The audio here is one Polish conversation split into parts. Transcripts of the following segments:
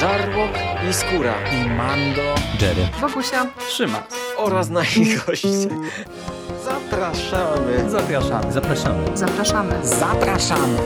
Żarłok i Skóra i Mando, Jerry, Wokusia, Trzyma oraz nasi goście. Zapraszamy. Zapraszamy. zapraszamy. zapraszamy. zapraszamy.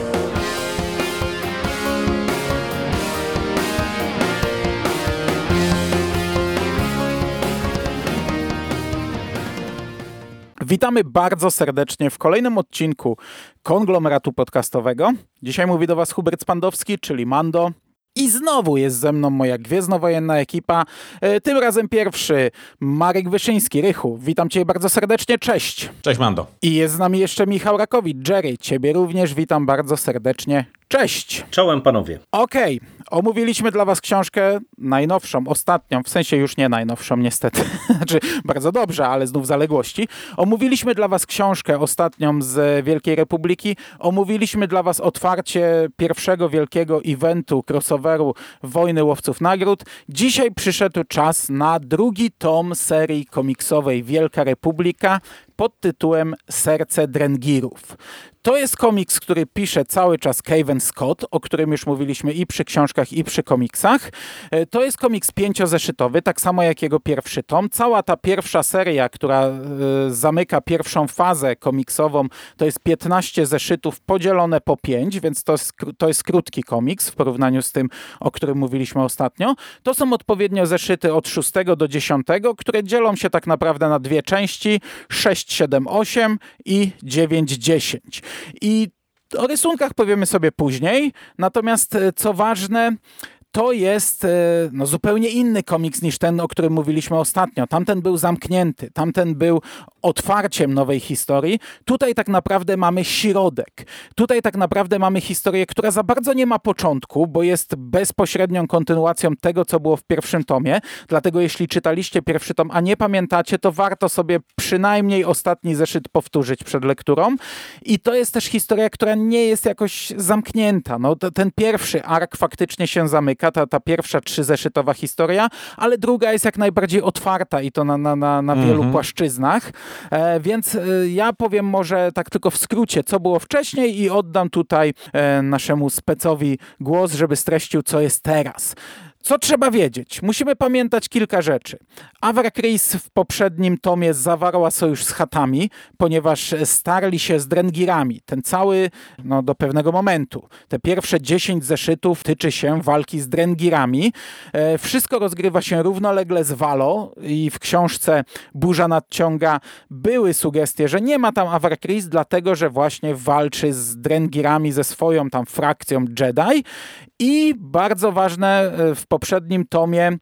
Witamy bardzo serdecznie w kolejnym odcinku konglomeratu podcastowego. Dzisiaj mówi do Was Hubert Spandowski, czyli Mando. I znowu jest ze mną moja gwiezdnowojenna ekipa. E, Tym razem pierwszy Marek Wyszyński, Rychu. Witam Cię bardzo serdecznie, cześć. Cześć Mando. I jest z nami jeszcze Michał Rakowicz. Jerry, Ciebie również witam bardzo serdecznie, cześć. Czołem panowie. Okej, omówiliśmy dla Was książkę najnowszą, ostatnią, w sensie już nie najnowszą niestety, znaczy bardzo dobrze, ale znów zaległości. Omówiliśmy dla Was książkę ostatnią z Wielkiej Republiki, omówiliśmy dla Was otwarcie pierwszego wielkiego eventu, crossoveru Wojny Łowców Nagród. Dzisiaj przyszedł czas na drugi tom serii komiksowej Wielka Republika pod tytułem Serce Drengirów. To jest komiks, który pisze cały czas Kevin Scott, o którym już mówiliśmy i przy książkach, i przy komiksach. E, To jest komiks pięciozeszytowy, tak samo jak jego pierwszy tom. Cała ta pierwsza seria, która e, zamyka pierwszą fazę komiksową, to jest 15 zeszytów podzielone po 5, więc to jest, to jest krótki komiks w porównaniu z tym, o którym mówiliśmy ostatnio. To są odpowiednio zeszyty od 6 do 10, które dzielą się tak naprawdę na dwie części, 6, 7, 8 i 9, 10. I o rysunkach powiemy sobie później, natomiast e, co ważne, to jest e, no, zupełnie inny komiks niż ten, o którym mówiliśmy ostatnio. Tamten był zamknięty, tamten był otwarciem nowej historii. Tutaj tak naprawdę mamy środek. Tutaj tak naprawdę mamy historię, która za bardzo nie ma początku, bo jest bezpośrednią kontynuacją tego, co było w pierwszym tomie. Dlatego jeśli czytaliście pierwszy tom, a nie pamiętacie, to warto sobie przynajmniej ostatni zeszyt powtórzyć przed lekturą. I to jest też historia, która nie jest jakoś zamknięta. No, ten pierwszy ark faktycznie się zamyka, ta, ta pierwsza trzyzeszytowa historia, ale druga jest jak najbardziej otwarta i to na, na, na, na wielu płaszczyznach. E, więc e, ja powiem może tak tylko w skrócie, co było wcześniej i oddam tutaj e, naszemu specowi głos, żeby streścił, co jest teraz. Co trzeba wiedzieć? Musimy pamiętać kilka rzeczy. Avra Chris w poprzednim tomie zawarła sojusz z Hatami, ponieważ starli się z Drengirami. Ten cały, no do pewnego momentu. Te pierwsze 10 zeszytów tyczy się walki z Drengirami. E, wszystko rozgrywa się równolegle z Valo i w książce Burza nadciąga były sugestie, że nie ma tam Avra Chris, dlatego że właśnie walczy z Drengirami ze swoją tam frakcją Jedi. I bardzo ważne e, w poprzednim tomie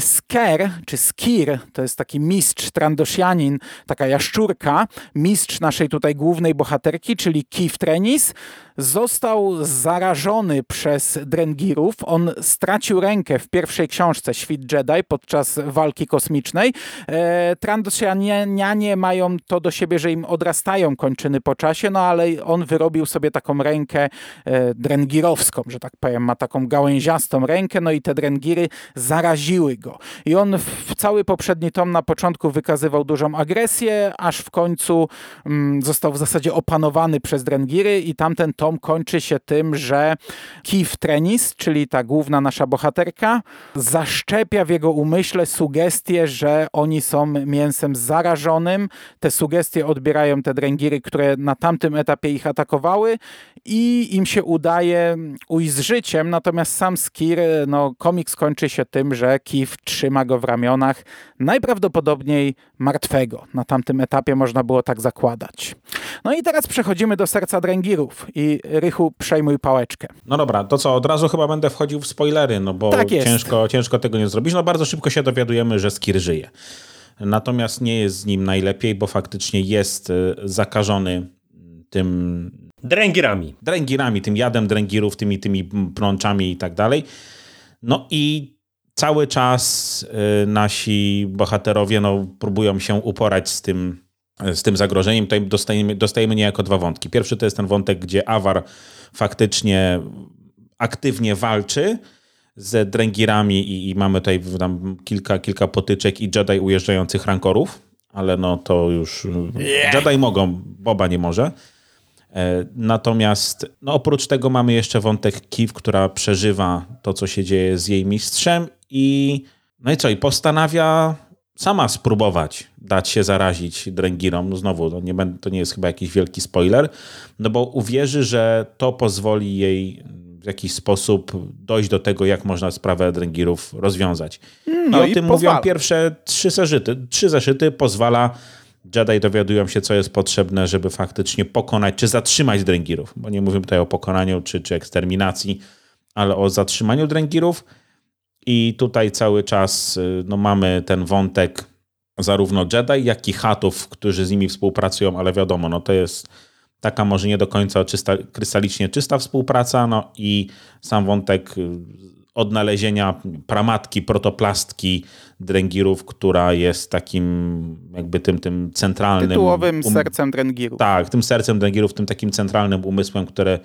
Sker, czy Skir, to jest taki mistrz trandosjanin, taka jaszczurka, mistrz naszej tutaj głównej bohaterki, czyli Kif Trenis, został zarażony przez Drengirów. On stracił rękę w pierwszej książce Świt Jedi podczas walki kosmicznej. E, Trandosjanianie mają to do siebie, że im odrastają kończyny po czasie, no ale on wyrobił sobie taką rękę e, drengirowską, że tak powiem, ma taką gałęziastą rękę, no i te drengiry zaraziły go. I on w cały poprzedni tom na początku wykazywał dużą agresję, aż w końcu mm, został w zasadzie opanowany przez drengiry i tamten tom kończy się tym, że Kif Trenis, czyli ta główna nasza bohaterka, zaszczepia w jego umyśle sugestie, że oni są mięsem zarażonym. Te sugestie odbierają te dręgiry, które na tamtym etapie ich atakowały i im się udaje ujść z życiem, natomiast sam Skir, no komiks kończy się tym, że Trzyma go w ramionach, najprawdopodobniej martwego. Na tamtym etapie można było tak zakładać. No i teraz przechodzimy do serca dręgirów i Rychu przejmuj pałeczkę. No dobra, to co, od razu chyba będę wchodził w spoilery, no bo Tak jest. ciężko, ciężko tego nie zrobić. No bardzo szybko się dowiadujemy, że Skir żyje. Natomiast nie jest z nim najlepiej, bo faktycznie jest y, zakażony tym Dręgirami. dręgirami, tym jadem dręgirów, tymi, tymi plączami i tak dalej. No i cały czas y, nasi bohaterowie no, próbują się uporać z tym, z tym zagrożeniem. Tutaj dostajemy, dostajemy niejako dwa wątki. Pierwszy to jest ten wątek, gdzie Awar faktycznie aktywnie walczy z dręgirami i, i mamy tutaj tam kilka, kilka potyczek i Jedi ujeżdżających rankorów, ale no to już Jedi mogą, Boba nie może. E, natomiast no oprócz tego mamy jeszcze wątek Kiv, która przeżywa to, co się dzieje z jej mistrzem i no i co, i postanawia sama spróbować dać się zarazić Drengirom. No znowu, to nie, to nie jest chyba jakiś wielki spoiler, no bo uwierzy, że to pozwoli jej w jakiś sposób dojść do tego, jak można sprawę Drengirów rozwiązać. No I o i tym pozwala. mówią pierwsze trzy zeszyty. Trzy zeszyty pozwala Jedi dowiadują się, co jest potrzebne, żeby faktycznie pokonać, czy zatrzymać Drengirów. Bo nie mówimy tutaj o pokonaniu, czy, czy eksterminacji, ale o zatrzymaniu Drengirów. I tutaj cały czas y, no, mamy ten wątek zarówno Jedi, jak i Hatów, którzy z nimi współpracują, ale wiadomo, no to jest taka może nie do końca czysta, krystalicznie czysta współpraca, no i sam wątek y, odnalezienia pramatki, protoplastki Drengirów, która jest takim jakby tym, tym centralnym... Tytułowym um- sercem Drengirów. tak, tym sercem Drengirów, tym takim centralnym umysłem, które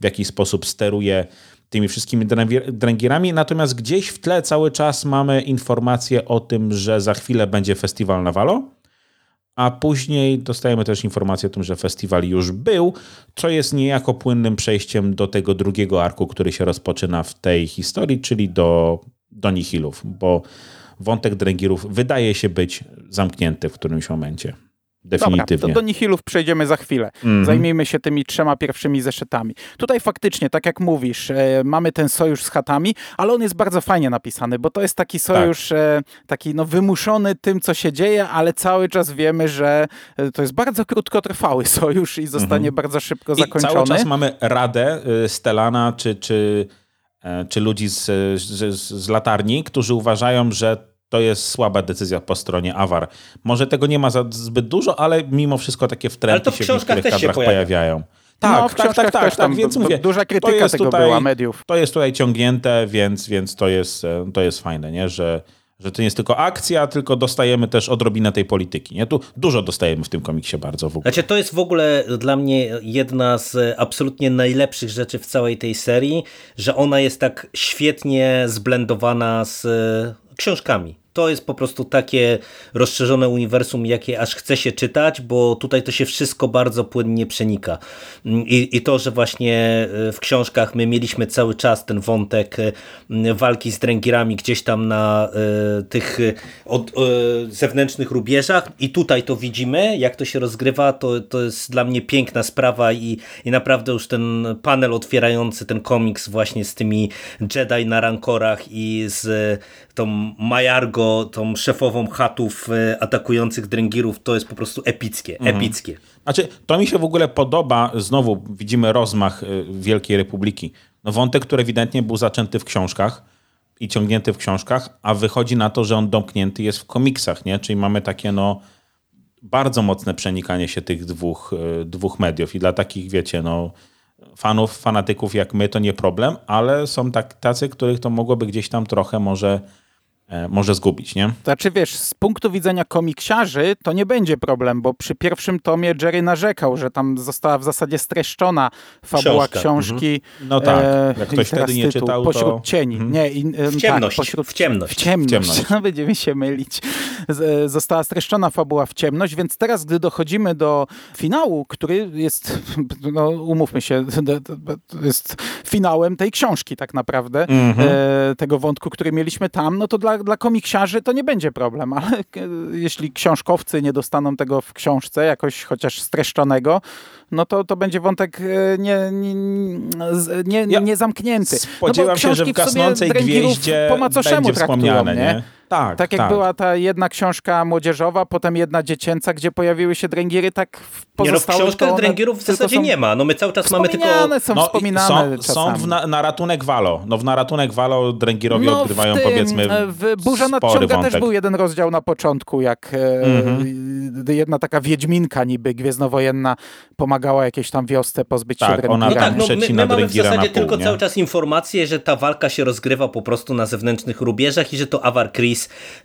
w jakiś sposób steruje tymi wszystkimi dręgi- Drengirami. Natomiast gdzieś w tle cały czas mamy informację o tym, że za chwilę będzie festiwal na Valo, a później dostajemy też informację o tym, że festiwal już był, co jest niejako płynnym przejściem do tego drugiego arku, który się rozpoczyna w tej historii, czyli do, do Nihilów, bo wątek Drengirów wydaje się być zamknięty w którymś momencie. Definitywnie. Dobra, to do Nihilów przejdziemy za chwilę. Mhm. Zajmijmy się tymi trzema pierwszymi zeszytami. Tutaj faktycznie, tak jak mówisz, e, mamy ten sojusz z chatami, ale on jest bardzo fajnie napisany, bo to jest taki sojusz e, taki no, wymuszony tym, co się dzieje, ale cały czas wiemy, że e, to jest bardzo krótkotrwały sojusz i zostanie bardzo szybko. I zakończony. cały czas mamy radę y, Stelana czy, czy, e, czy ludzi z, z, z latarni, którzy uważają, że to jest słaba decyzja po stronie Awar. Może tego nie ma za zbyt dużo, ale mimo wszystko takie wtręty się w książkach niektórych też się kadrach pojawia. pojawiają. No, Tak, w tak, tak, tak, tak, więc mówię. duża to krytyka jest tego tutaj- była mediów. To jest tutaj ciągnięte, więc, więc to, jest, e, to jest fajne, nie? Że, że to nie jest tylko akcja, tylko dostajemy też odrobinę tej polityki. Nie? Tu dużo dostajemy w tym komiksie bardzo w ogóle. Znaczy, to jest w ogóle dla mnie jedna z absolutnie najlepszych rzeczy w całej tej serii, że ona jest tak świetnie zblendowana z e, książkami. To jest po prostu takie rozszerzone uniwersum, jakie aż chce się czytać, bo tutaj to się wszystko bardzo płynnie przenika. I, I to, że właśnie e, w książkach my mieliśmy cały czas ten wątek e, walki z dręgierami gdzieś tam na e, tych od, e, zewnętrznych rubieżach i tutaj to widzimy, jak to się rozgrywa, to, to jest dla mnie piękna sprawa i, i naprawdę już ten panel otwierający ten komiks właśnie z tymi Jedi na rankorach i z tą Majargo, tą szefową chatów e, atakujących dręgirów, to jest po prostu epickie, epickie. Znaczy, to mi się w ogóle podoba, znowu widzimy rozmach y, Wielkiej Republiki. No wątek, który ewidentnie był zaczęty w książkach i ciągnięty w książkach, a wychodzi na to, że on domknięty jest w komiksach, nie? Czyli mamy takie no bardzo mocne przenikanie się tych dwóch, y, dwóch mediów i dla takich, wiecie, no fanów, fanatyków jak my to nie problem, ale są tak, tacy, których to mogłoby gdzieś tam trochę może, e, może zgubić, nie? Znaczy wiesz, z punktu widzenia komiksiarzy to nie będzie problem, bo przy pierwszym tomie Jerry narzekał, że tam została w zasadzie streszczona fabuła Książka. książki. No tak, e, jak ktoś wtedy nie tytuł, czytał, Pośród to- cieni. Mhm. Nie, in, em, W ciemność, Tak, pośród, w ciemność. W ciemność. W ciemność. No, będziemy się mylić. Z, e, została streszczona fabuła w ciemność, więc teraz, gdy dochodzimy do finału, który jest, no umówmy się, jest finałem tej książki tak naprawdę, Mhm. e, tego wątku, który mieliśmy tam, no to dla, dla komiksiarzy to nie będzie problem, ale e, jeśli książkowcy nie dostaną tego w książce, jakoś chociaż streszczonego, no to, to będzie wątek e, nie, nie, nie, Ja nie zamknięty. Spodziewam no się, że w gasnącej gwieździe po macoszemu będzie traktują, nie? nie? Tak, Tak jak była ta jedna książka młodzieżowa, potem jedna dziecięca, gdzie pojawiły się dręgiry, tak w Nie no, w książkach dręgierów w zasadzie nie ma. No my cały czas mamy tylko... Są No, wspominane są, są w na, na ratunek Walo. No w na ratunek Walo Dręgirowie No, odgrywają w tym, powiedzmy e, w Burza Nadciąga wątek. też był jeden rozdział na początku, jak e, Mhm. jedna taka wiedźminka niby gwiezdnowojenna pomagała jakiejś tam wiosce pozbyć się Tak, dręgirami. ona No tak, tam no my, przecina my mamy w Dręgira zasadzie pół, tylko nie? cały czas informację, że ta walka się rozgrywa po prostu na zewnętrznych rubieżach i że to Avar Chris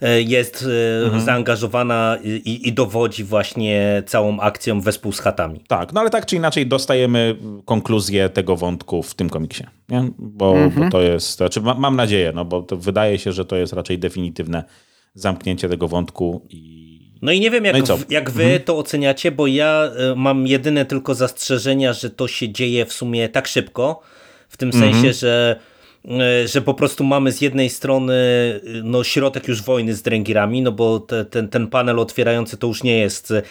e, jest e, Mhm. zaangażowana i, i dowodzi właśnie całą akcją wespół z chatami. Tak, no ale tak czy inaczej dostajemy konkluzję tego wątku w tym komiksie, nie? Bo, bo to jest, znaczy ma, mam nadzieję, no bo to wydaje się, że to jest raczej definitywne zamknięcie tego wątku i, No i nie wiem, jak, No w, jak wy to oceniacie, bo ja y, mam jedyne tylko zastrzeżenia, że to się dzieje w sumie tak szybko, w tym sensie, że że po prostu mamy z jednej strony y, no, środek już wojny z Drengirami, no bo te, ten, ten panel otwierający to już nie jest e,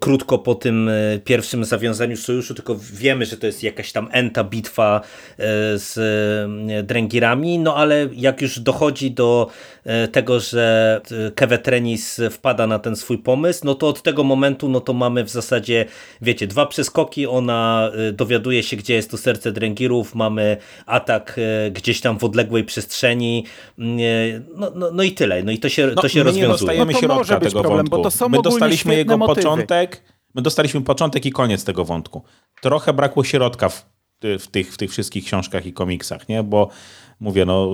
krótko po tym e, pierwszym zawiązaniu sojuszu, tylko wiemy, że to jest jakaś tam enta bitwa e, z e, Drengirami, no ale jak już dochodzi do e, tego, że e, Kevetrenis wpada na ten swój pomysł, no to od tego momentu, no to mamy w zasadzie, wiecie, dwa przeskoki, ona e, dowiaduje się, gdzie jest to serce Drengirów, mamy atak e, gdzieś tam w odległej przestrzeni, mm, e, no, no, no i tyle, no i to się, to się my nie rozwiązuje. dostajemy No środka tego problem, wątku. bo to są my dostaliśmy jego motywy. początek, my dostaliśmy początek i koniec tego wątku. Trochę brakło środka w, w, tych, w tych wszystkich książkach i komiksach, nie? Bo mówię, no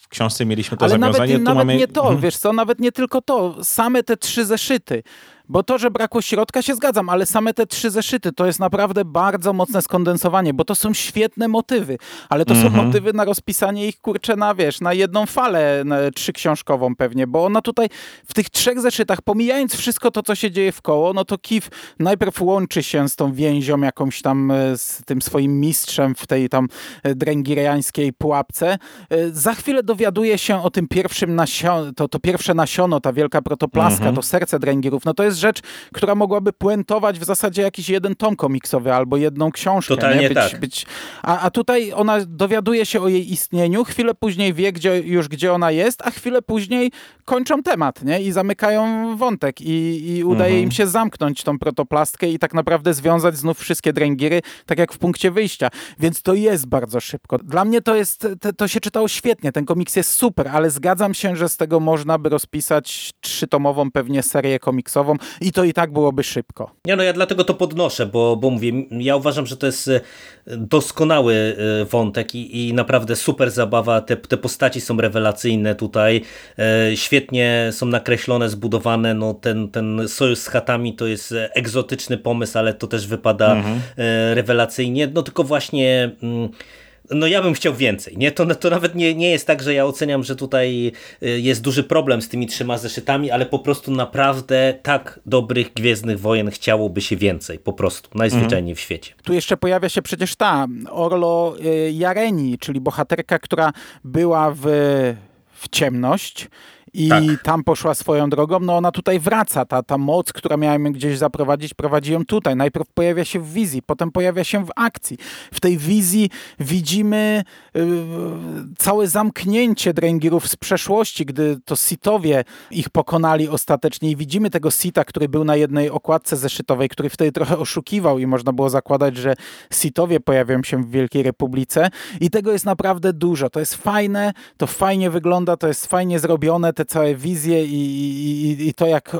w książce mieliśmy to Ale nawet, zawiązanie, tu nawet mamy... nie to, Mhm. wiesz co, nawet nie tylko to, same te trzy zeszyty. Bo to, że brakło środka się zgadzam, ale same te trzy zeszyty to jest naprawdę bardzo mocne skondensowanie, bo to są świetne motywy, ale to Mhm. są motywy na rozpisanie ich, kurczę, na wiesz, na jedną falę na, trzyksiążkową pewnie, bo ona tutaj w tych trzech zeszytach, pomijając wszystko to, co się dzieje w koło, no to Kif najpierw łączy się z tą więzią jakąś tam, e, z tym swoim mistrzem w tej tam e, dręgiriańskiej pułapce. E, Za chwilę dowiaduje się o tym pierwszym nasiono, to, to pierwsze nasiono, ta wielka protoplaska, to serce dręgirów. No to jest rzecz, która mogłaby puentować w zasadzie jakiś jeden tom komiksowy albo jedną książkę. Totalnie nie? Być, tak. być, a, a tutaj ona dowiaduje się o jej istnieniu, chwilę później wie gdzie, już, gdzie ona jest, a chwilę później kończą temat nie? i zamykają wątek i, i udaje im się zamknąć tą protoplastkę i tak naprawdę związać znów wszystkie dręgiry, tak jak w punkcie wyjścia. Więc to jest bardzo szybko. Dla mnie to jest, to, to się czytało świetnie, ten komiks jest super, ale zgadzam się, że z tego można by rozpisać trzytomową pewnie serię komiksową i to i tak byłoby szybko. Nie no, ja dlatego to podnoszę, bo, bo mówię, ja uważam, że to jest e, doskonały e, wątek i, i naprawdę super zabawa, te, te postaci są rewelacyjne tutaj, e, świetnie są nakreślone, zbudowane, no ten, ten sojusz z chatami to jest egzotyczny pomysł, ale to też wypada e, rewelacyjnie, no tylko właśnie... No ja bym chciał więcej, nie? To, to nawet nie, nie jest tak, że ja oceniam, że tutaj y, jest duży problem z tymi trzema zeszytami, ale po prostu naprawdę tak dobrych Gwiezdnych Wojen chciałoby się więcej, po prostu, najzwyczajniej w świecie. Tu jeszcze pojawia się przecież ta Orlo y, Jareni, czyli bohaterka, która była w, w ciemność i Tak. tam poszła swoją drogą. No ona tutaj wraca, ta, ta moc, która miała ją gdzieś zaprowadzić, prowadzi ją tutaj. Najpierw pojawia się w wizji, potem pojawia się w akcji. W tej wizji widzimy y, całe zamknięcie dręgirów z przeszłości, gdy to Sitowie ich pokonali ostatecznie i widzimy tego Sita, który był na jednej okładce zeszytowej, który wtedy trochę oszukiwał i można było zakładać, że Sitowie pojawią się w Wielkiej Republice i tego jest naprawdę dużo. To jest fajne, to fajnie wygląda, to jest fajnie zrobione, te całe wizje i, i, i to, jak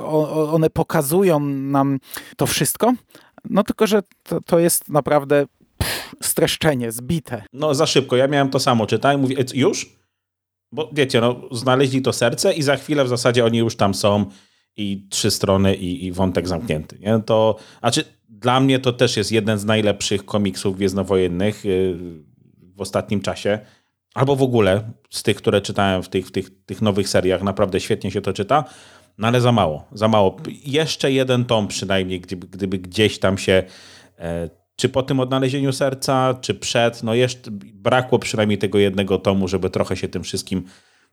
one pokazują nam to wszystko. No tylko, że to, to jest naprawdę pff, streszczenie, zbite. No za szybko, ja miałem to samo, czytałem, mówię, "E, już? Bo wiecie, no znaleźli to serce i za chwilę w zasadzie oni już tam są i trzy strony i, i wątek zamknięty, nie? To, znaczy dla mnie to też jest jeden z najlepszych komiksów gwiezdnowojennych yy, w ostatnim czasie, albo w ogóle z tych, które czytałem w tych, w tych, tych nowych seriach, naprawdę świetnie się to czyta, no ale za mało, za mało. Jeszcze jeden tom przynajmniej, gdyby, gdyby gdzieś tam się e, czy po tym odnalezieniu serca, czy przed, no jeszcze brakło przynajmniej tego jednego tomu, żeby trochę się tym wszystkim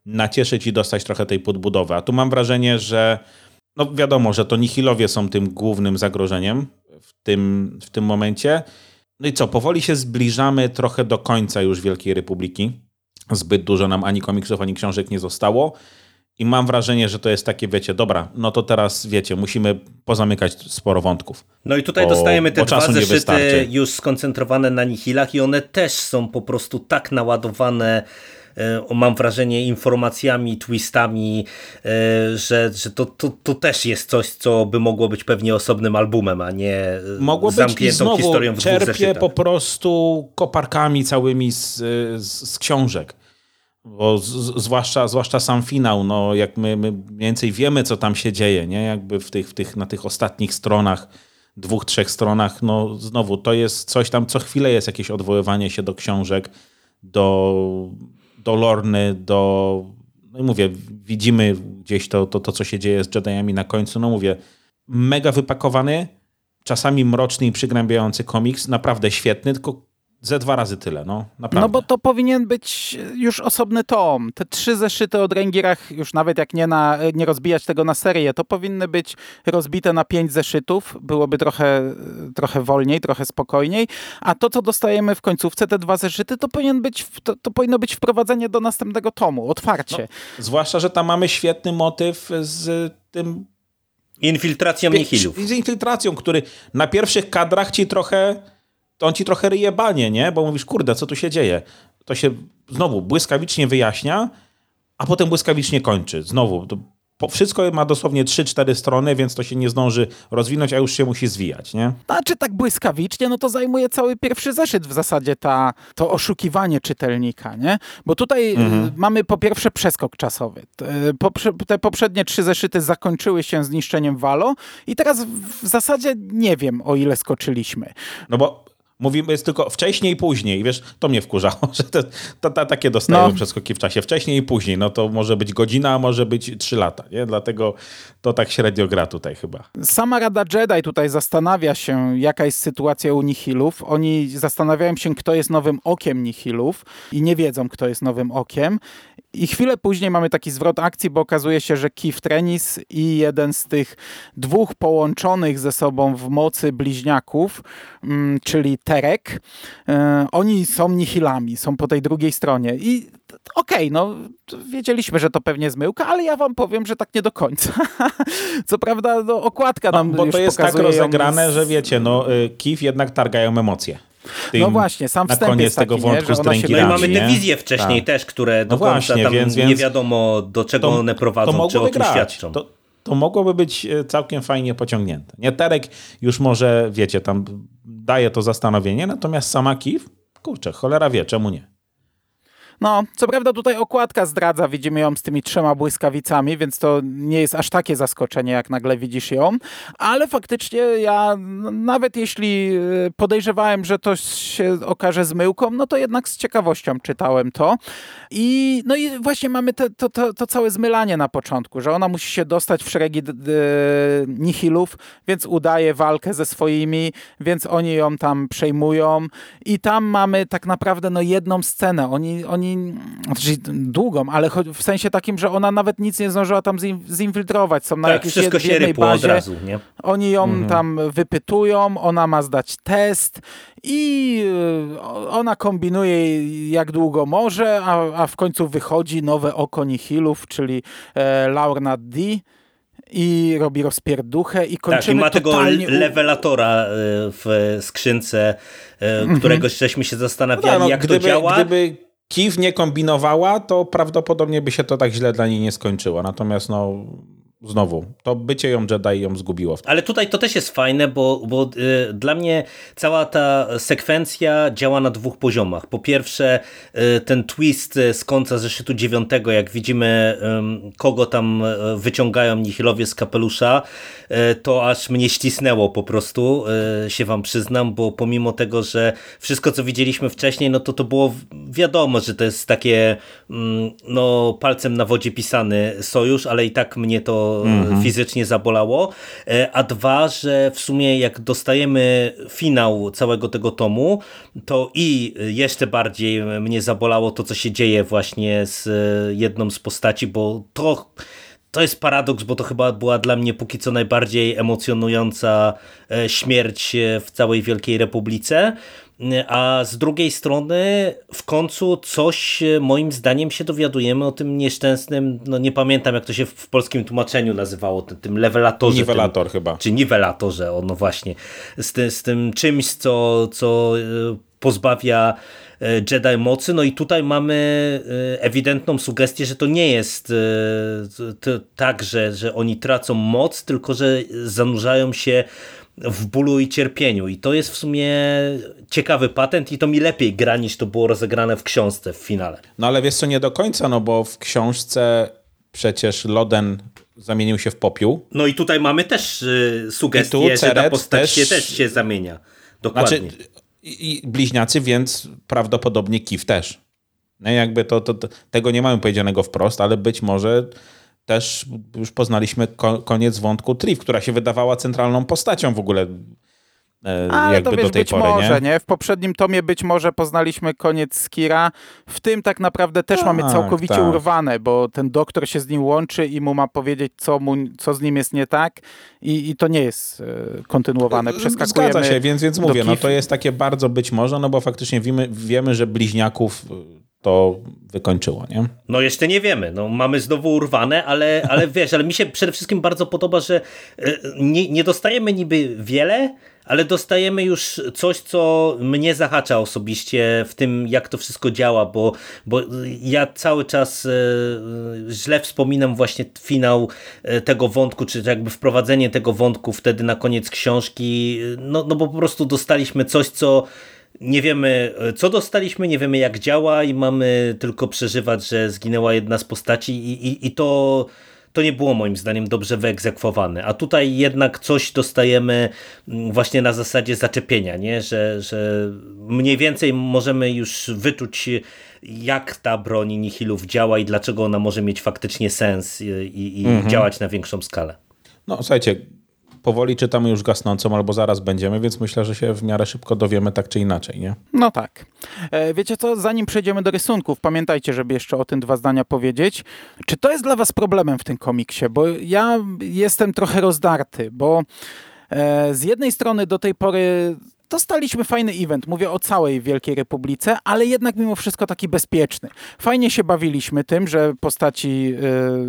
nacieszyć i dostać trochę tej podbudowy. A tu mam wrażenie, że no wiadomo, że to Nihilowie są tym głównym zagrożeniem w tym, w tym momencie. No i co, powoli się zbliżamy trochę do końca już Wielkiej Republiki. Zbyt dużo nam ani komiksów, ani książek nie zostało. I mam wrażenie, że to jest takie, wiecie, dobra, no to teraz, wiecie, musimy pozamykać sporo wątków. No i tutaj Bo- dostajemy te dwa zeszyty już skoncentrowane na nihilach i one też są po prostu tak naładowane e, mam wrażenie informacjami, twistami, e, że, że to, to, to też jest coś, co by mogło być pewnie osobnym albumem, a nie e, Mogło być i zamkniętą historią w czerpie po prostu koparkami całymi z, z, z książek. Bo z, zwłaszcza, zwłaszcza sam finał, no jak my, my mniej więcej wiemy, co tam się dzieje, nie? Jakby w tych, w tych, na tych ostatnich stronach, dwóch, trzech stronach, no znowu to jest coś tam, co chwilę jest jakieś odwoływanie się do książek, do, do Lorny, do, no mówię, widzimy gdzieś to, to, to, co się dzieje z Jediami na końcu, no mówię, mega wypakowany, czasami mroczny i przygnębiający komiks, naprawdę świetny, tylko ze dwa razy tyle, no naprawdę. No bo to powinien być już osobny tom. Te trzy zeszyty o dręgirach, już nawet jak nie, na, nie rozbijać tego na serię, to powinny być rozbite na pięć zeszytów. Byłoby trochę, trochę wolniej, trochę spokojniej. A to, co dostajemy w końcówce, te dwa zeszyty, to, powinien być, to, to powinno być wprowadzenie do następnego tomu, otwarcie. No, zwłaszcza, że tam mamy świetny motyw z tym Infiltracją nihilów. Z infiltracją, który na pierwszych kadrach ci trochę to on ci trochę ryje banie, nie? Bo mówisz, kurde, co tu się dzieje? To się znowu błyskawicznie wyjaśnia, a potem błyskawicznie kończy. Znowu, wszystko ma dosłownie 3-4 strony, więc to się nie zdąży rozwinąć, a już się musi zwijać, nie? Znaczy tak błyskawicznie, no to zajmuje cały pierwszy zeszyt w zasadzie ta, to oszukiwanie czytelnika, nie? Bo tutaj mhm. Y, mamy po pierwsze przeskok czasowy. Te poprzednie trzy zeszyty zakończyły się zniszczeniem Walo i teraz w zasadzie nie wiem, o ile skoczyliśmy. No bo Mówimy jest tylko wcześniej i później. Wiesz, to mnie wkurzało, że te, to, to, takie dostają no. przeskoki w czasie. Wcześniej i później. No to może być godzina, a może być trzy lata. Nie? Dlatego to tak średnio gra tutaj chyba. Sama Rada Jedi tutaj zastanawia się, jaka jest sytuacja u Nihilów. Oni zastanawiają się, kto jest nowym okiem Nihilów i nie wiedzą, kto jest nowym okiem. I chwilę później mamy taki zwrot akcji, bo okazuje się, że Kif Trenis i jeden z tych dwóch połączonych ze sobą w mocy bliźniaków, mm, czyli Terek, e, oni są nihilami, są po tej drugiej stronie. I okej, okay, no wiedzieliśmy, że to pewnie zmyłka, ale ja wam powiem, że tak nie do końca. Co prawda no, okładka nam no, bo to jest tak rozegrane, z... że wiecie, no y, Kif jednak targają emocje. Tym, no właśnie, sam wstęp na koniec tego taki, wątku nie, z No i mamy te wizje wcześniej tak. też, które do no końca właśnie, tam więc, nie wiadomo do czego to, one prowadzą, to czy o tym świadczą. To, to mogłoby być e, całkiem fajnie pociągnięte. Nie, Terek już może, wiecie, tam daje to zastanowienie, natomiast sama Kif, kurczę, cholera wie, czemu nie. No, co prawda tutaj okładka zdradza, widzimy ją z tymi trzema błyskawicami, więc to nie jest aż takie zaskoczenie, jak nagle widzisz ją, ale faktycznie ja nawet jeśli e, podejrzewałem, że to się okaże zmyłką, no to jednak z ciekawością czytałem to. I no i właśnie mamy te, to, to, to całe zmylanie na początku, że ona musi się dostać w szeregi nihilów, więc udaje walkę ze swoimi, więc oni ją tam przejmują i tam mamy tak naprawdę no jedną scenę. Oni, oni znaczy długą, ale w sensie takim, że ona nawet nic nie zdążyła tam zinfiltrować. Są na tak, jakiejś wszystko się jednej bazie. Od razu, nie? Oni ją mhm. tam wypytują, ona ma zdać test i e, ona kombinuje jak długo może, a, a w końcu wychodzi nowe oko Nihilów, czyli e, Laurna D i robi rozpierduchę i kończymy Tak, i ma tego levelatora e, w skrzynce, mhm. którego żeśmy się zastanawiali, no, no, jak gdyby, to działa. Gdyby Kiev nie kombinowała, to prawdopodobnie by się to tak źle dla niej nie skończyło. Natomiast no, znowu, to bycie ją Jedi ją zgubiło. Ale tutaj to też jest fajne, bo, bo y, dla mnie cała ta sekwencja działa na dwóch poziomach. Po pierwsze, y, ten twist z końca zeszytu dziewiątego, jak widzimy, y, kogo tam y, wyciągają Nihilowie z kapelusza, y, to aż mnie ścisnęło po prostu, y, się wam przyznam, bo pomimo tego, że wszystko, co widzieliśmy wcześniej, no to to było wiadomo, że to jest takie mm, no, palcem na wodzie pisany sojusz, ale i tak mnie to mhm. fizycznie zabolało, e, a dwa, że w sumie jak dostajemy finał całego tego tomu, to i jeszcze bardziej mnie zabolało to, co się dzieje właśnie z e, jedną z postaci, bo to to jest paradoks, bo to chyba była dla mnie póki co najbardziej emocjonująca e, śmierć w całej Wielkiej Republice a z drugiej strony w końcu coś e, moim zdaniem się dowiadujemy o tym nieszczęsnym, no nie pamiętam jak to się w polskim tłumaczeniu nazywało, tym, tym lewelatorze. Niwelator tym, chyba. Czy niwelatorze, o no właśnie. Z, ty, z tym czymś, co, co e, pozbawia e, Jedi mocy. No i tutaj mamy ewidentną sugestię, że to nie jest tak, że, że oni tracą moc, tylko że zanurzają się w bólu i cierpieniu. I to jest w sumie ciekawy patent i to mi lepiej gra niż to było rozegrane w książce w finale. No ale wiesz co, nie do końca, no bo w książce przecież Loden zamienił się w popiół. No i tutaj mamy też y, sugestię, że ta postać też... się też się zamienia. Dokładnie. Znaczy, i, i bliźniacy, więc prawdopodobnie Kif też. Nie, jakby to, to, to, tego nie mamy powiedzianego wprost, ale być może też już poznaliśmy ko koniec wątku Triv, która się wydawała centralną postacią w ogóle e, Ale to wiesz, do tej być pory, może, nie? nie? W poprzednim tomie być może poznaliśmy koniec Skira. W tym tak naprawdę też mamy Tak, całkowicie tak. urwane, bo ten doktor się z nim łączy i mu ma powiedzieć, co, mu, co z nim jest nie tak i, i to nie jest e, kontynuowane. Przeskakujemy Zgadza się, więc, więc mówię, no to jest takie bardzo być może, no bo faktycznie wiemy, wiemy że bliźniaków y, to wykończyło, nie? No jeszcze nie wiemy, no mamy znowu urwane, ale, ale wiesz, ale mi się przede wszystkim bardzo podoba, że e, nie, nie dostajemy niby wiele, ale dostajemy już coś, co mnie zahacza osobiście w tym, jak to wszystko działa, bo, bo ja cały czas e, źle wspominam właśnie finał e, tego wątku, czy jakby wprowadzenie tego wątku wtedy na koniec książki, no, no bo po prostu dostaliśmy coś, co nie wiemy, e, co dostaliśmy, nie wiemy, jak działa, i mamy tylko przeżywać, że zginęła jedna z postaci, i, i, i to, to nie było moim zdaniem dobrze wyegzekwowane. A tutaj jednak coś dostajemy mm, właśnie na zasadzie zaczepienia, nie? Że, że mniej więcej możemy już wyczuć, jak ta broń Nihilów działa i dlaczego ona może mieć faktycznie sens i, i, i działać na większą skalę. No słuchajcie, powoli czytamy już gasnącą, albo zaraz będziemy, więc myślę, że się w miarę szybko dowiemy tak czy inaczej, nie? No tak. E, Wiecie co, zanim przejdziemy do rysunków, pamiętajcie, żeby jeszcze o tym dwa zdania powiedzieć. Czy to jest dla was problemem w tym komiksie? Bo ja jestem trochę rozdarty, bo e, z jednej strony do tej pory dostaliśmy fajny event, mówię o całej Wielkiej Republice, ale jednak mimo wszystko taki bezpieczny. Fajnie się bawiliśmy tym, że postaci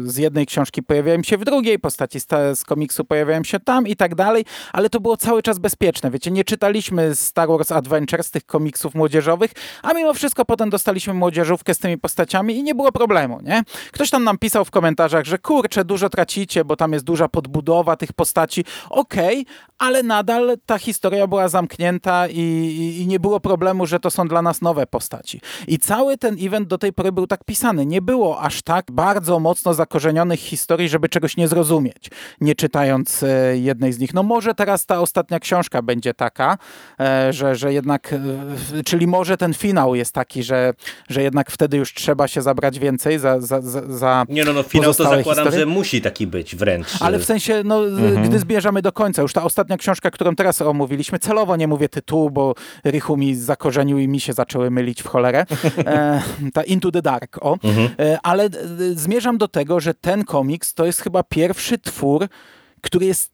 y, z jednej książki pojawiają się w drugiej, postaci z, komiksu pojawiają się tam i tak dalej, ale to było cały czas bezpieczne. Wiecie, nie czytaliśmy Star Wars Adventures, tych komiksów młodzieżowych, a mimo wszystko potem dostaliśmy młodzieżówkę z tymi postaciami i nie było problemu, nie? Ktoś tam nam pisał w komentarzach, że kurczę, dużo tracicie, bo tam jest duża podbudowa tych postaci. Okej, ale nadal ta historia była zamknięta i, i, i nie było problemu, że to są dla nas nowe postaci. I cały ten event do tej pory był tak pisany. Nie było aż tak bardzo mocno zakorzenionych historii, żeby czegoś nie zrozumieć, nie czytając e, jednej z nich. No może teraz ta ostatnia książka będzie taka, e, że, że jednak, e, czyli może ten finał jest taki, że, że jednak wtedy już trzeba się zabrać więcej za, za, za, za Nie no, no finał to zakładam, historie. że musi taki być wręcz. Ale w sensie, no, gdy zbierzemy do końca, już ta ostatnia książka, którą teraz omówiliśmy, celowo nie mówię tytułu, bo Rychu mi zakorzenił i mi się zaczęły mylić w cholerę. E, ta Into the Dark, o. E, ale e, zmierzam do tego, że ten komiks to jest chyba pierwszy twór, który jest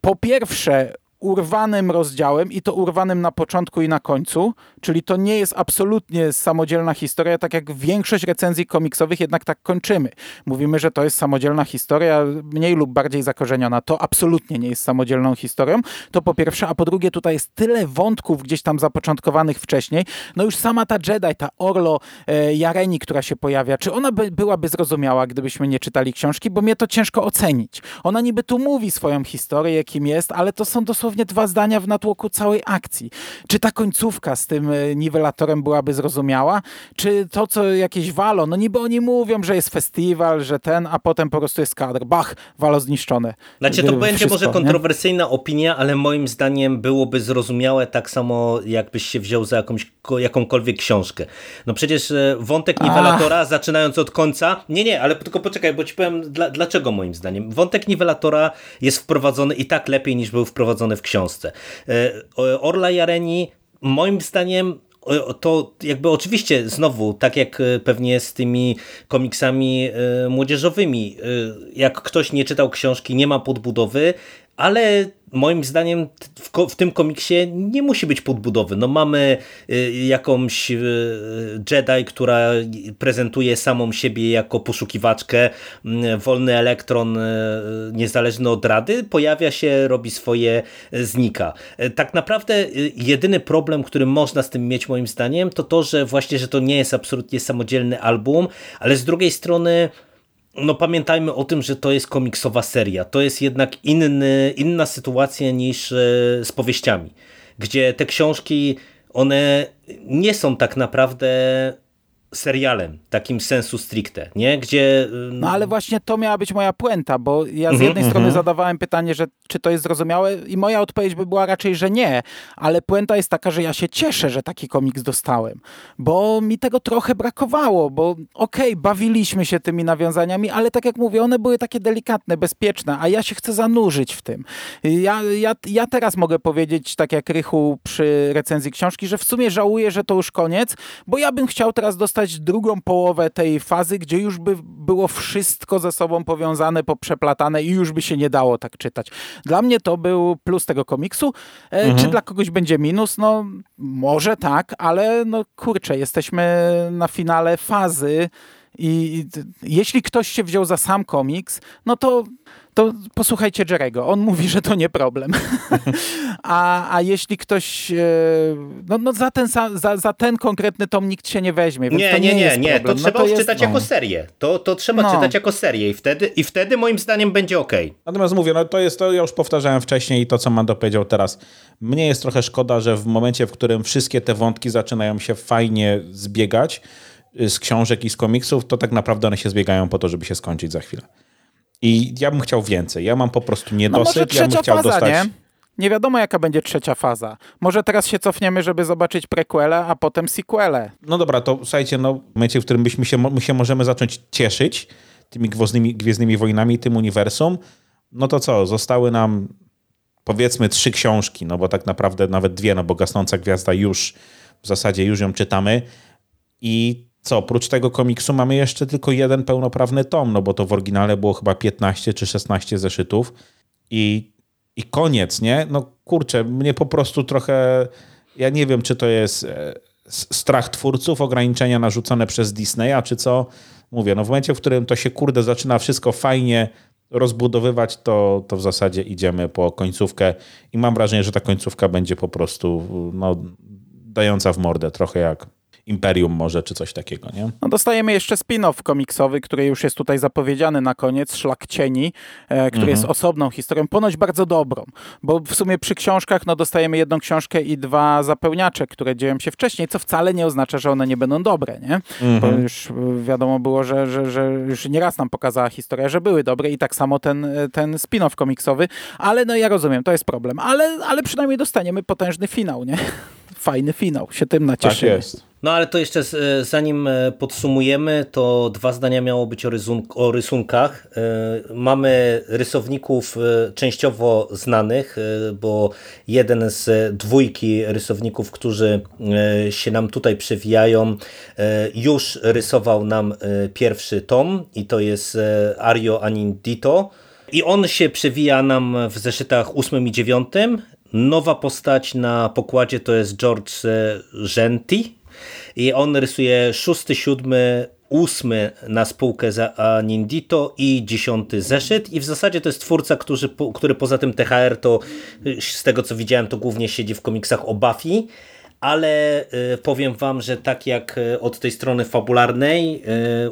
po pierwsze urwanym rozdziałem i to urwanym na początku i na końcu, czyli to nie jest absolutnie samodzielna historia, tak jak większość recenzji komiksowych jednak tak kończymy. Mówimy, że to jest samodzielna historia, mniej lub bardziej zakorzeniona. To absolutnie nie jest samodzielną historią. To po pierwsze, a po drugie tutaj jest tyle wątków gdzieś tam zapoczątkowanych wcześniej. No już sama ta Jedi, ta Orlo e, Jareni, która się pojawia, czy ona by, byłaby zrozumiała, gdybyśmy nie czytali książki, bo mnie to ciężko ocenić. Ona niby tu mówi swoją historię, kim jest, ale to są dosłownie dwa zdania w natłoku całej akcji. Czy ta końcówka z tym e, niwelatorem byłaby zrozumiała? Czy to, co jakieś walo, no niby oni mówią, że jest festiwal, że ten, a potem po prostu jest kadr. Bach, walo zniszczone. Znaczy to będzie wszystko, może nie? kontrowersyjna opinia, ale moim zdaniem byłoby zrozumiałe tak samo, jakbyś się wziął za jakąś, ko- jakąkolwiek książkę. No przecież e, wątek niwelatora, zaczynając od końca, nie, nie, ale tylko poczekaj, bo ci powiem dla, dlaczego moim zdaniem. Wątek niwelatora jest wprowadzony i tak lepiej niż był wprowadzony w książce. E, Orla Jareni moim zdaniem to jakby oczywiście znowu, tak jak e, pewnie z tymi komiksami e, młodzieżowymi, jak ktoś nie czytał książki, nie ma podbudowy, ale moim zdaniem w, tym komiksie nie musi być podbudowy. No mamy y, jakąś y, Jedi, która prezentuje samą siebie jako poszukiwaczkę, y, wolny elektron y, niezależny od rady, pojawia się, robi swoje, znika. Tak naprawdę jedyny problem, który można z tym mieć moim zdaniem, to to, że właśnie, że to nie jest absolutnie samodzielny album, ale z drugiej strony no pamiętajmy o tym, że to jest komiksowa seria. To jest jednak inny, inna sytuacja niż e, z powieściami, gdzie te książki, one nie są tak naprawdę serialem, takim sensu stricte, nie? Gdzie... No ale właśnie to miała być moja puenta, bo ja z mhm, jednej strony mhm. zadawałem pytanie, że czy to jest zrozumiałe i moja odpowiedź by była raczej, że nie, ale puenta jest taka, że ja się cieszę, że taki komiks dostałem, bo mi tego trochę brakowało, bo okej, okay, bawiliśmy się tymi nawiązaniami, ale tak jak mówię, one były takie delikatne, bezpieczne, a ja się chcę zanurzyć w tym. Ja, ja, ja teraz mogę powiedzieć, tak jak Rychu przy recenzji książki, że w sumie żałuję, że to już koniec, bo ja bym chciał teraz dostać drugą połowę tej fazy, gdzie już by było wszystko ze sobą powiązane, poprzeplatane i już by się nie dało tak czytać. Dla mnie to był plus tego komiksu. E, mhm. Czy dla kogoś będzie minus? No może tak, ale no kurczę, jesteśmy na finale fazy i jeśli ktoś się wziął za sam komiks, no to to posłuchajcie Jerego. On mówi, że to nie problem. a, a jeśli ktoś. E, no, no za, ten, za, za ten konkretny tom nikt się nie weźmie. Więc nie, to nie, nie, nie, nie. To no trzeba no to czytać jako serię. To, to trzeba no. czytać jako serię i wtedy, i wtedy moim zdaniem będzie ok. Natomiast mówię, no to jest to, ja już powtarzałem wcześniej i to, co Mando powiedział teraz. Mnie jest trochę szkoda, że w momencie, w którym wszystkie te wątki zaczynają się fajnie zbiegać y, z książek i z komiksów, to tak naprawdę one się zbiegają po to, żeby się skończyć za chwilę. I ja bym chciał więcej. Ja mam po prostu niedosyt. No ja bym chciał faza, dostać... Nie? nie wiadomo, jaka będzie trzecia faza. Może teraz się cofniemy, żeby zobaczyć prequele, a potem sequele. No dobra, to słuchajcie, no, w momencie, w którym byśmy się, my się możemy zacząć cieszyć tymi gwiezdnymi, gwiezdnymi wojnami, tym uniwersum, no to co, zostały nam powiedzmy trzy książki, no bo tak naprawdę nawet dwie, no bo Gasnąca Gwiazda już, w zasadzie już ją czytamy i co, oprócz tego komiksu mamy jeszcze tylko jeden pełnoprawny tom, no bo to w oryginale było chyba 15 czy 16 zeszytów i, i koniec, nie? No kurczę, mnie po prostu trochę, ja nie wiem, czy to jest e, strach twórców, ograniczenia narzucone przez Disneya, czy co. Mówię, no w momencie, w którym to się, kurde, zaczyna wszystko fajnie rozbudowywać, to, to w zasadzie idziemy po końcówkę i mam wrażenie, że ta końcówka będzie po prostu no, dająca w mordę, trochę jak Imperium może, czy coś takiego, nie? No dostajemy jeszcze spin-off komiksowy, który już jest tutaj zapowiedziany na koniec, Szlak Cieni, e, który mhm. jest osobną historią, ponoć bardzo dobrą, bo w sumie przy książkach no dostajemy jedną książkę i dwa zapełniacze, które dzieją się wcześniej, co wcale nie oznacza, że one nie będą dobre, nie? Mhm. Bo już wiadomo było, że, że, że już nieraz nam pokazała historia, że były dobre i tak samo ten, ten spin-off komiksowy, ale no ja rozumiem, to jest problem, ale, ale przynajmniej dostaniemy potężny finał, nie? Fajny finał, się tym nacieszymy. Tak jest. No ale to jeszcze e, zanim e, podsumujemy, to dwa zdania miało być o, rysunk o rysunkach. E, mamy rysowników częściowo znanych, bo jeden z dwójki rysowników, którzy się nam tutaj przewijają, już rysował nam pierwszy tom i to jest Ario Anindito. I on się przewija nam w zeszytach 8 i 9. Nowa postać na pokładzie to jest George Genti. I on rysuje szósty, siódmy, ósmy na spółkę za Nindito i dziesiąty zeszyt. I w zasadzie to jest twórca, który, który poza tym THR to z tego co widziałem to głównie siedzi w komiksach o Buffy, ale y, powiem wam, że tak jak od tej strony fabularnej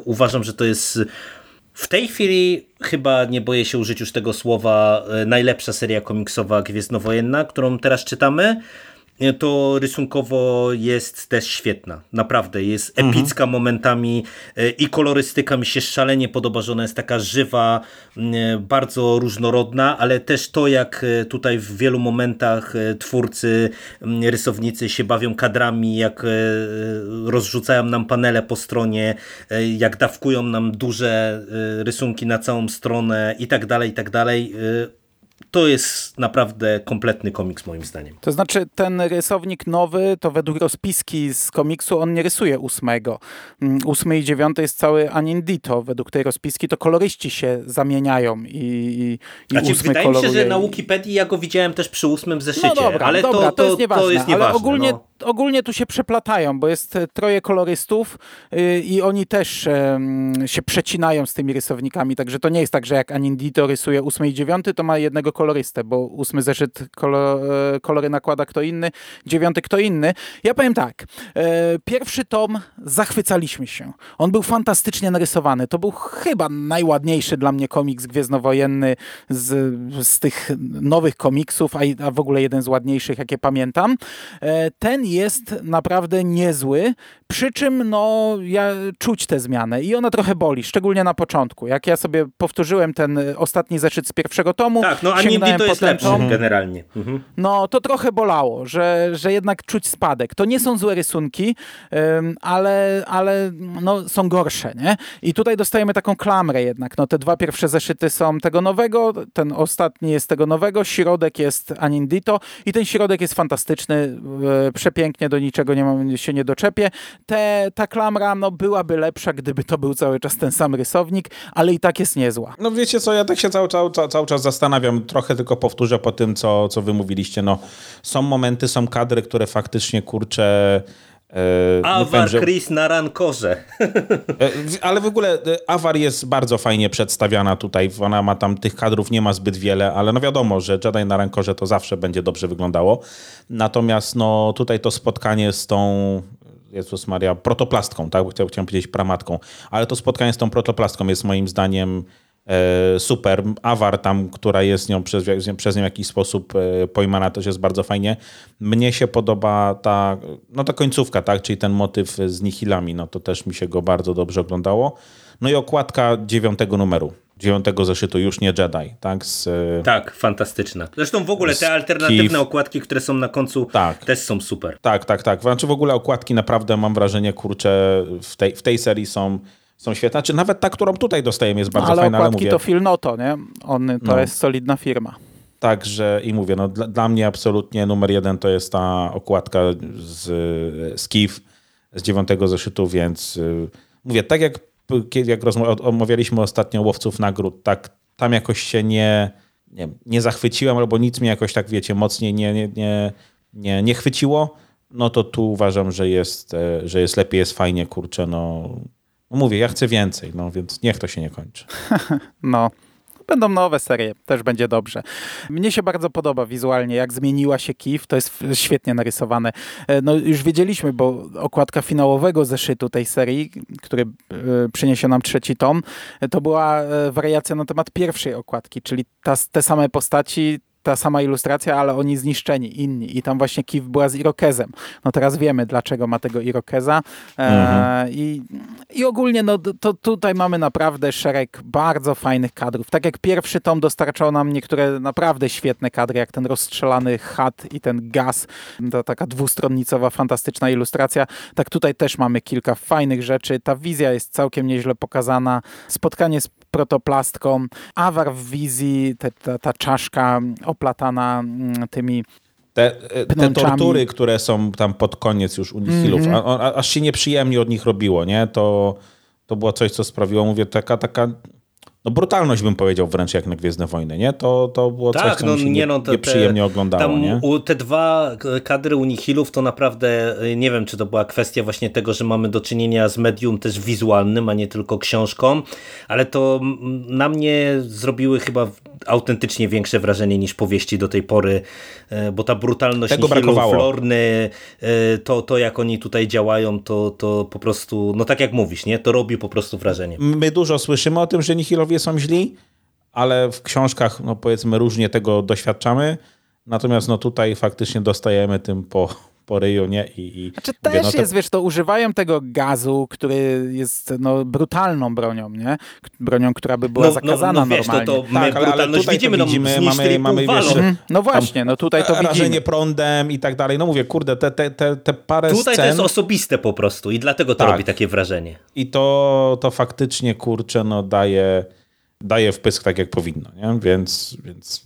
uważam, że to jest w tej chwili chyba nie boję się użyć już tego słowa najlepsza seria komiksowa Gwiezdnowojenna, którą teraz czytamy to rysunkowo jest też świetna. Naprawdę, jest mhm. epicka mhm. momentami e, i kolorystyka mi się szalenie podoba, że ona jest taka żywa, bardzo różnorodna, ale też to, jak e, tutaj w wielu momentach e, twórcy, rysownicy się bawią kadrami, jak rozrzucają nam panele po stronie, jak dawkują nam duże rysunki na całą stronę i tak dalej, i tak dalej to jest naprawdę kompletny komiks moim zdaniem. To znaczy ten rysownik nowy, to według rozpiski z komiksu on nie rysuje ósmego. Mm, ósmy i dziewiąty jest cały Anindito. Według tej rozpiski to koloryści się zamieniają i, i, i znaczy, ósmy Wydaje koloruje. mi się, że na Wikipedii ja go widziałem też przy ósmym zeszycie. No dobra, ale dobra, to, to, to, jest nieważne. To jest nieważne ale ogólnie, no. Ogólnie tu się przeplatają, bo jest e, troje kolorystów yy, i oni też się przecinają z tymi rysownikami, także to nie jest tak, że jak Anindito rysuje ósmy i dziewiąty, to ma jednego kolorystę, bo ósmy zeszyt e, kolory nakłada kto inny, dziewiąty kto inny. Ja powiem tak, e, pierwszy tom zachwycaliśmy się. On był fantastycznie narysowany. To był chyba najładniejszy dla mnie komiks gwiezdnowojenny z, z tych nowych komiksów, a, a w ogóle jeden z ładniejszych, jakie pamiętam. Ten jest naprawdę niezły, przy czym no, ja czuć tę zmianę i ona trochę boli, szczególnie na początku. Jak ja sobie powtórzyłem ten y, ostatni zeszyt z pierwszego tomu, Tak, no sięgnąłem Anindi to jest lepszy tom, generalnie. Mhm. no to trochę bolało, że, że jednak czuć spadek. To nie są złe rysunki, ym, ale, ale no, są gorsze, nie? I tutaj dostajemy taką klamrę jednak. No, te dwa pierwsze zeszyty są tego nowego, ten ostatni jest tego nowego, środek jest Anindito i ten środek jest fantastyczny, yy, przepięknie, do niczego nie mam, się nie doczepię. Te, ta klamra no, byłaby lepsza, gdyby to był cały czas ten sam rysownik, ale i tak jest niezła. No wiecie co, ja tak się cały, cały, cały, cały czas zastanawiam, trochę tylko powtórzę po tym, co, co wy mówiliście. No, są momenty, są kadry, które faktycznie, kurczę... E, że- Chris na rankorze. E, Ale w ogóle e, Awar jest bardzo fajnie przedstawiana tutaj. Ona ma tam tych kadrów, nie ma zbyt wiele, ale no wiadomo, że Jedi na rankorze to zawsze będzie dobrze wyglądało. Natomiast no tutaj to spotkanie z tą Jezus Maria, protoplastką, tak? Chciałem, chciałem powiedzieć pramatką, ale to spotkanie z tą protoplastką jest moim zdaniem super. Awar tam, która jest nią przez, przez nią w jakiś sposób e, pojmana, też jest bardzo fajnie. Mnie się podoba ta, no ta końcówka, tak? czyli ten motyw z nihilami, no to też mi się go bardzo dobrze oglądało. No i okładka dziewiątego numeru, dziewiątego zeszytu, już nie Jedi, tak? Z, e, Tak, fantastyczna. Zresztą w ogóle te alternatywne Kif. okładki, które są na końcu, Tak. też są super. Tak, tak, tak. Znaczy w ogóle okładki naprawdę mam wrażenie, kurczę, w tej, w tej serii są, są świetne. Czy nawet ta, którą tutaj dostajemy jest bardzo ale fajna, ale mówię, to Phil Noto, nie? On, to No. jest solidna firma. Także i mówię, no dla, dla mnie absolutnie numer jeden to jest ta okładka z, z KIF z dziewiątego zeszytu, więc y, mówię, tak jak, jak omawialiśmy ostatnio łowców nagród, tak tam jakoś się nie, nie, nie zachwyciłem, albo nic mnie jakoś tak, wiecie, mocniej nie, nie, nie, nie, nie chwyciło, no to tu uważam, że jest, e, że jest lepiej, jest fajnie, kurczę, no. No Mówię, ja chcę więcej, no więc niech to się nie kończy. No. Będą nowe serie, też będzie dobrze. Mnie się bardzo podoba wizualnie, jak zmieniła się Kif, to jest świetnie narysowane. E, No już wiedzieliśmy, bo okładka finałowego zeszytu tej serii, który e, przyniesie nam trzeci tom, e, to była wariacja na temat pierwszej okładki, czyli ta, te same postaci, ta sama ilustracja, ale oni zniszczeni, inni. I tam właśnie Kif była z Irokezem. No teraz wiemy, dlaczego ma tego Irokeza. E, i, I ogólnie no, to tutaj mamy naprawdę szereg bardzo fajnych kadrów. Tak jak pierwszy tom dostarczał nam niektóre naprawdę świetne kadry, jak ten rozstrzelany chat i ten gaz. To taka dwustronnicowa, fantastyczna ilustracja. Tak tutaj też mamy kilka fajnych rzeczy. Ta wizja jest całkiem nieźle pokazana. Spotkanie z protoplastką, awar w wizji, te, ta, ta czaszka oplatana mm, tymi Te, e, te tortury, które są tam pod koniec już u Nihilów, a, a, aż się nieprzyjemnie od nich robiło, nie? To, to było coś, co sprawiło, mówię, taka, taka no brutalność bym powiedział wręcz jak na Gwiezdne Wojny, nie? To, to było coś, Tak, co no mi się nie no, to nieprzyjemnie te, oglądało, tam nie? U, te dwa kadry Unihilów to naprawdę, y, nie wiem czy to była kwestia właśnie tego, że mamy do czynienia z medium też wizualnym, a nie tylko książką, ale to mm, na mnie zrobiły chyba autentycznie większe wrażenie niż powieści do tej pory, e, bo ta brutalność Tego Nihilów, brakowało. Lorny, e, to, to jak oni tutaj działają, to, to po prostu, no tak jak mówisz, nie? To robi po prostu wrażenie. My dużo słyszymy o tym, że Nihilowie są źli, ale w książkach, no powiedzmy, różnie tego doświadczamy. Natomiast no tutaj faktycznie dostajemy tym po, po ryju, nie? I, i Znaczy mówię, też no to- jest, wiesz, to używają tego gazu, który jest no, brutalną bronią, nie? Bronią, która by była zakazana no, wiesz, normalnie. to, to my Tak, ale- tutaj to widzimy, no, widzimy, mamy- mamy, wiesz. Mhm. No właśnie, no tutaj to rażenie widzimy. prądem i tak dalej. No mówię, kurde, te, te, te, te parę Tutaj to scen jest osobiste po prostu i dlatego to Tak. robi takie wrażenie. i to, to faktycznie, kurczę, no daje, daje wpysk tak, jak powinno, nie? Więc, więc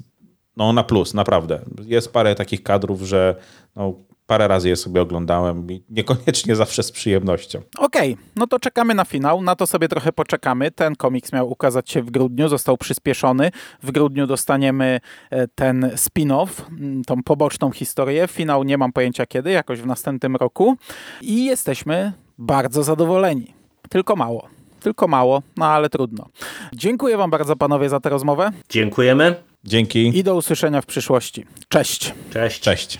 no na plus, naprawdę. Jest parę takich kadrów, że no, parę razy je sobie oglądałem i niekoniecznie zawsze z przyjemnością. Okej, no to czekamy na finał, na to sobie trochę poczekamy. Ten komiks miał ukazać się w grudniu, został przyspieszony. W grudniu dostaniemy e, ten spin-off, m, tą poboczną historię. Finał nie mam pojęcia kiedy, jakoś w następnym roku. I jesteśmy bardzo zadowoleni. Tylko mało. Tylko mało, no ale trudno. Dziękuję wam bardzo panowie za tę rozmowę Dziękujemy. Dzięki. i do usłyszenia w przyszłości. Cześć! Cześć. Cześć.